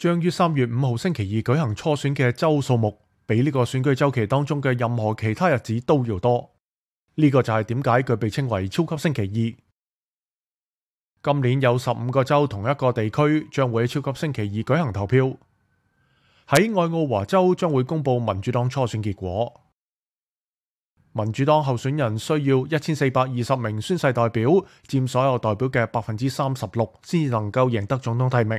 将于三月五号星期二举行初选嘅州数目，比呢个选举周期当中嘅任何其他日子都要多。呢个就系点解佢被称为超级星期二。今年有十五个州同一个地区将会超级星期二举行投票。喺爱奥华州将会公布民主党初选结果。民主党候选人需要一千四百二十名宣誓代表，占所有代表嘅百分之三十六，先能够赢得总统提名。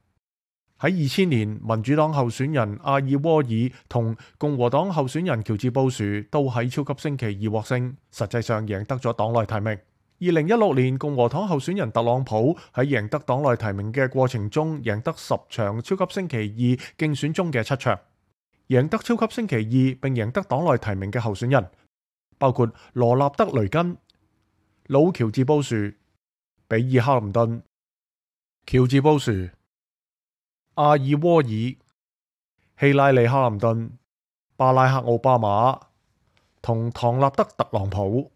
喺二千年，民主黨候選人阿爾沃爾同共和黨候選人喬治布殊都喺超級星期二獲勝，實際上贏得咗黨內提名。二零一六年，共和黨候選人特朗普喺贏得黨內提名嘅過程中，贏得十場超級星期二競選中嘅七場，贏得超級星期二並贏得黨內提名嘅候選人包括羅納德雷根、老喬治布殊、比爾克林頓、喬治布殊。阿尔沃尔、希拉里、哈林顿、巴拉克、奥巴马同唐纳德、特朗普。